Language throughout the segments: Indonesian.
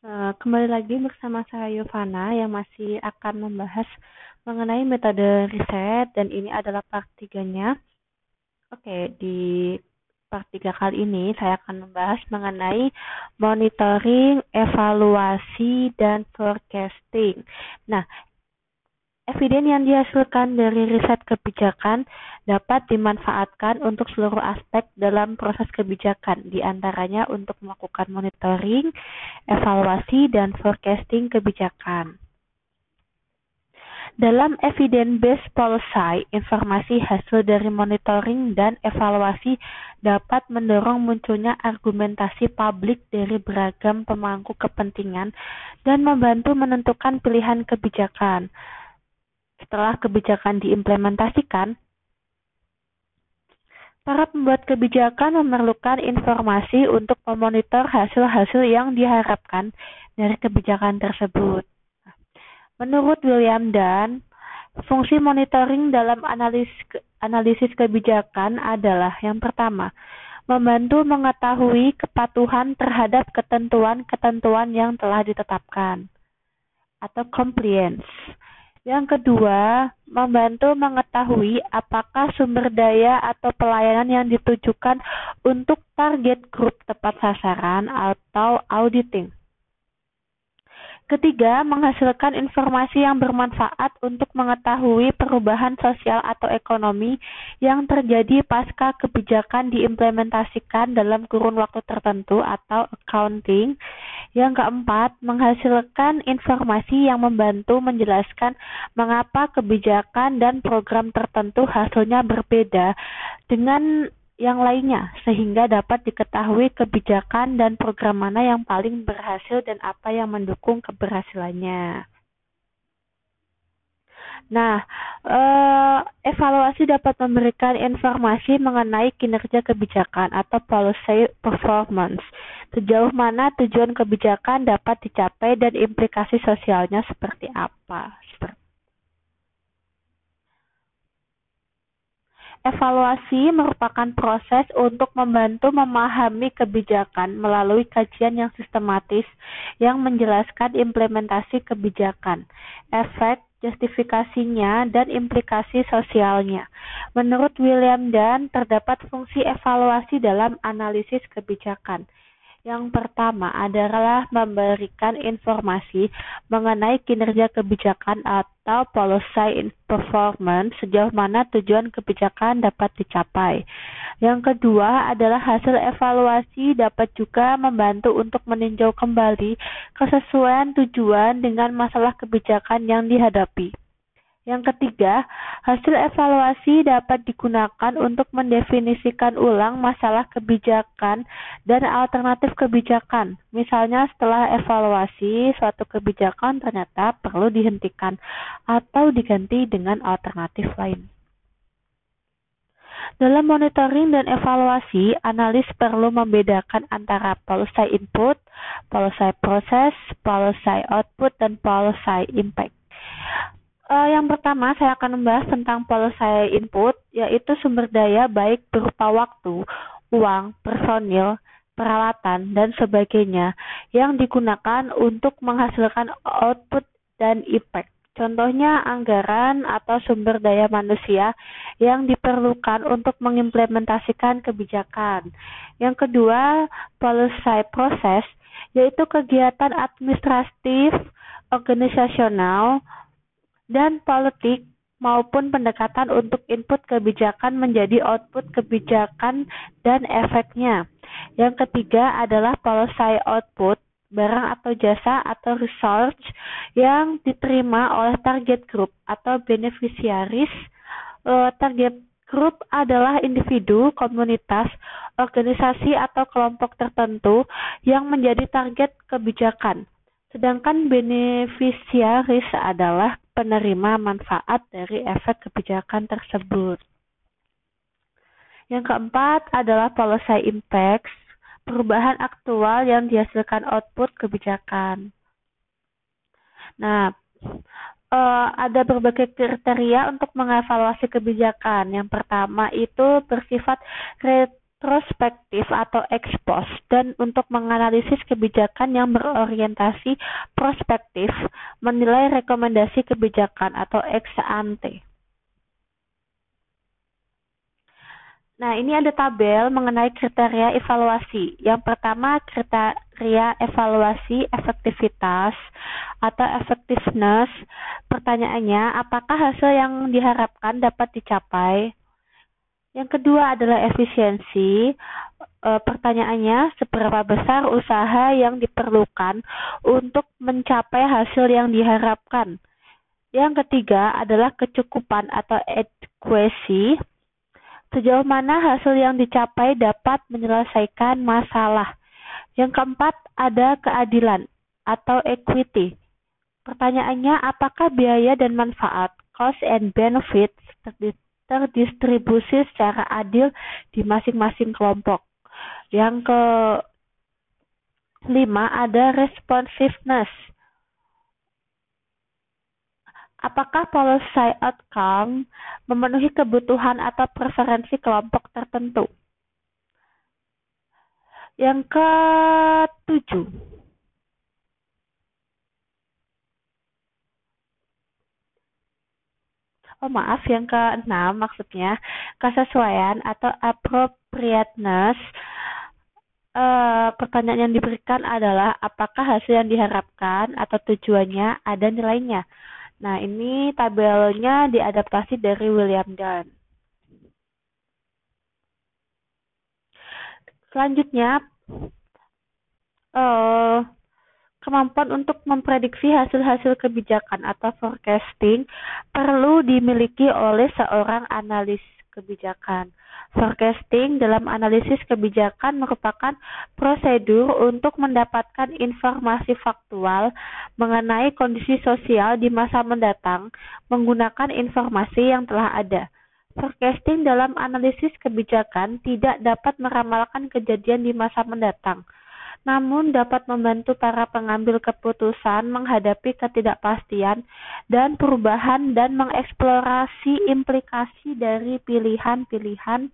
Eh, kembali lagi bersama saya Yovana yang masih akan membahas mengenai metode riset dan ini adalah part 3-nya. Oke, di part 3 kali ini saya akan membahas mengenai monitoring, evaluasi, dan forecasting. Nah, Eviden yang dihasilkan dari riset kebijakan dapat dimanfaatkan untuk seluruh aspek dalam proses kebijakan, di antaranya untuk melakukan monitoring, evaluasi, dan forecasting kebijakan. Dalam evidence-based policy, informasi hasil dari monitoring dan evaluasi dapat mendorong munculnya argumentasi publik dari beragam pemangku kepentingan dan membantu menentukan pilihan kebijakan setelah kebijakan diimplementasikan, para pembuat kebijakan memerlukan informasi untuk memonitor hasil-hasil yang diharapkan dari kebijakan tersebut. Menurut William Dunn, fungsi monitoring dalam analisis, analisis kebijakan adalah yang pertama, membantu mengetahui kepatuhan terhadap ketentuan-ketentuan yang telah ditetapkan atau compliance. Yang kedua, membantu mengetahui apakah sumber daya atau pelayanan yang ditujukan untuk target grup tepat sasaran atau auditing. Ketiga, menghasilkan informasi yang bermanfaat untuk mengetahui perubahan sosial atau ekonomi yang terjadi pasca kebijakan diimplementasikan dalam kurun waktu tertentu atau accounting. Yang keempat, menghasilkan informasi yang membantu menjelaskan mengapa kebijakan dan program tertentu hasilnya berbeda dengan yang lainnya, sehingga dapat diketahui kebijakan dan program mana yang paling berhasil dan apa yang mendukung keberhasilannya. Nah, eh, evaluasi dapat memberikan informasi mengenai kinerja kebijakan atau policy performance. Sejauh mana tujuan kebijakan dapat dicapai dan implikasi sosialnya seperti apa. Evaluasi merupakan proses untuk membantu memahami kebijakan melalui kajian yang sistematis yang menjelaskan implementasi kebijakan, efek, justifikasinya, dan implikasi sosialnya. Menurut William Dunn, terdapat fungsi evaluasi dalam analisis kebijakan. Yang pertama adalah memberikan informasi mengenai kinerja kebijakan atau policy performance sejauh mana tujuan kebijakan dapat dicapai. Yang kedua adalah hasil evaluasi dapat juga membantu untuk meninjau kembali kesesuaian tujuan dengan masalah kebijakan yang dihadapi. Yang ketiga, hasil evaluasi dapat digunakan untuk mendefinisikan ulang masalah kebijakan dan alternatif kebijakan. Misalnya setelah evaluasi, suatu kebijakan ternyata perlu dihentikan atau diganti dengan alternatif lain. Dalam monitoring dan evaluasi, analis perlu membedakan antara policy input, policy process, policy output, dan policy impact. Uh, yang pertama saya akan membahas tentang policy input, yaitu sumber daya baik berupa waktu, uang, personil, peralatan, dan sebagainya yang digunakan untuk menghasilkan output dan impact. Contohnya anggaran atau sumber daya manusia yang diperlukan untuk mengimplementasikan kebijakan. Yang kedua, policy process, yaitu kegiatan administratif, organisasional, dan politik maupun pendekatan untuk input kebijakan menjadi output kebijakan dan efeknya. Yang ketiga adalah policy output, barang atau jasa atau research yang diterima oleh target group atau beneficiaries. Uh, target group adalah individu, komunitas, organisasi atau kelompok tertentu yang menjadi target kebijakan. Sedangkan beneficiaries adalah penerima manfaat dari efek kebijakan tersebut. Yang keempat adalah policy impacts, perubahan aktual yang dihasilkan output kebijakan. Nah, uh, ada berbagai kriteria untuk mengevaluasi kebijakan. Yang pertama itu bersifat prospektif atau ex post dan untuk menganalisis kebijakan yang berorientasi prospektif, menilai rekomendasi kebijakan atau ex ante. Nah, ini ada tabel mengenai kriteria evaluasi. Yang pertama, kriteria evaluasi efektivitas atau effectiveness. Pertanyaannya, apakah hasil yang diharapkan dapat dicapai? Yang kedua adalah efisiensi. E, pertanyaannya, seberapa besar usaha yang diperlukan untuk mencapai hasil yang diharapkan? Yang ketiga adalah kecukupan atau adequacy Sejauh mana hasil yang dicapai dapat menyelesaikan masalah. Yang keempat, ada keadilan atau equity. Pertanyaannya, apakah biaya dan manfaat, cost and benefits, terdistribusi secara adil di masing-masing kelompok? Yang kelima, ada responsiveness Apakah policy outcome memenuhi kebutuhan atau preferensi kelompok tertentu? Yang ketujuh, oh maaf, yang keenam maksudnya kesesuaian atau appropriateness. E, pertanyaan yang diberikan adalah apakah hasil yang diharapkan atau tujuannya ada nilainya. Nah, ini tabelnya diadaptasi dari William Dunn. Selanjutnya, uh, kemampuan untuk memprediksi hasil-hasil kebijakan atau forecasting perlu dimiliki oleh seorang analis kebijakan. Forecasting dalam analisis kebijakan merupakan prosedur untuk mendapatkan informasi faktual mengenai kondisi sosial di masa mendatang menggunakan informasi yang telah ada. Forecasting dalam analisis kebijakan tidak dapat meramalkan kejadian di masa mendatang namun dapat membantu para pengambil keputusan menghadapi ketidakpastian dan perubahan dan mengeksplorasi implikasi dari pilihan-pilihan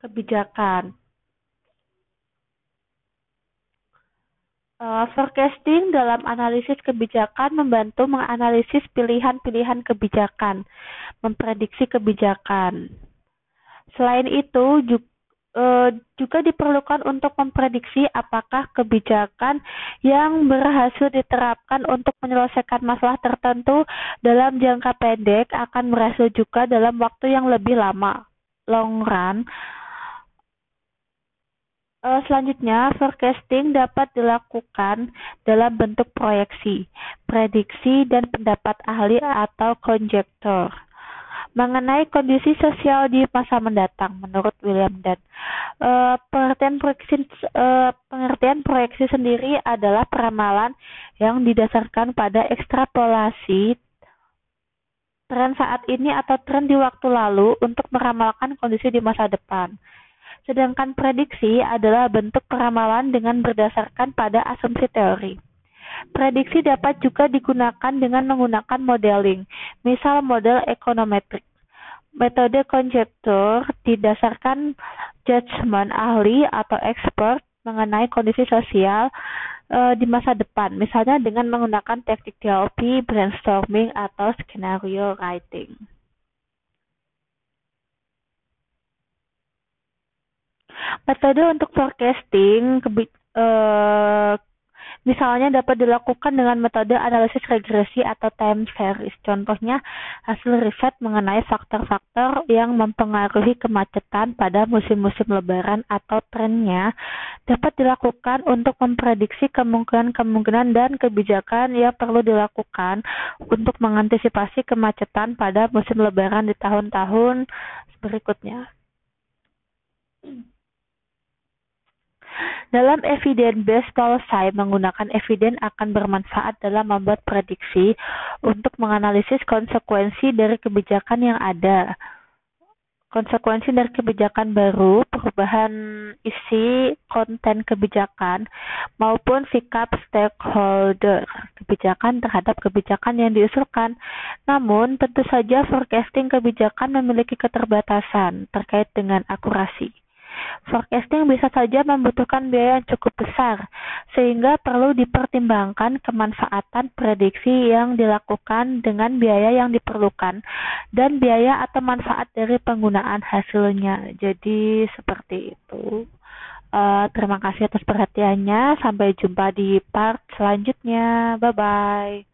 kebijakan. Uh, forecasting dalam analisis kebijakan membantu menganalisis pilihan-pilihan kebijakan, memprediksi kebijakan. Selain itu, juga uh, juga diperlukan untuk memprediksi apakah kebijakan yang berhasil diterapkan untuk menyelesaikan masalah tertentu dalam jangka pendek akan berhasil juga dalam waktu yang lebih lama long run. Uh, selanjutnya, forecasting dapat dilakukan dalam bentuk proyeksi, prediksi, dan pendapat ahli atau konjektor mengenai kondisi sosial di masa mendatang menurut William Dunn. Uh, pengertian proyeksi uh, pengertian proyeksi sendiri adalah peramalan yang didasarkan pada ekstrapolasi tren saat ini atau tren di waktu lalu untuk meramalkan kondisi di masa depan. Sedangkan prediksi adalah bentuk peramalan dengan berdasarkan pada asumsi teori. Prediksi dapat juga digunakan dengan menggunakan modeling, misal model ekonometrik. Metode konjektur didasarkan judgement ahli atau expert mengenai kondisi sosial e, di masa depan, misalnya dengan menggunakan teknik DLP, brainstorming, atau skenario writing. Metode untuk forecasting e, Misalnya dapat dilakukan dengan metode analisis regresi atau time series. Contohnya, hasil riset mengenai faktor-faktor yang mempengaruhi kemacetan pada musim-musim lebaran atau trennya dapat dilakukan untuk memprediksi kemungkinan-kemungkinan dan kebijakan yang perlu dilakukan untuk mengantisipasi kemacetan pada musim lebaran di tahun-tahun berikutnya. Dalam evidence-based policy, menggunakan evidence akan bermanfaat dalam membuat prediksi untuk menganalisis konsekuensi dari kebijakan yang ada. Konsekuensi dari kebijakan baru, perubahan isi konten kebijakan, maupun sikap stakeholder kebijakan terhadap kebijakan yang diusulkan. Namun, tentu saja forecasting kebijakan memiliki keterbatasan terkait dengan akurasi. Forecasting bisa saja membutuhkan biaya yang cukup besar, sehingga perlu dipertimbangkan kemanfaatan prediksi yang dilakukan dengan biaya yang diperlukan dan biaya atau manfaat dari penggunaan hasilnya. Jadi seperti itu. Uh, terima kasih atas perhatiannya. Sampai jumpa di part selanjutnya. Bye bye.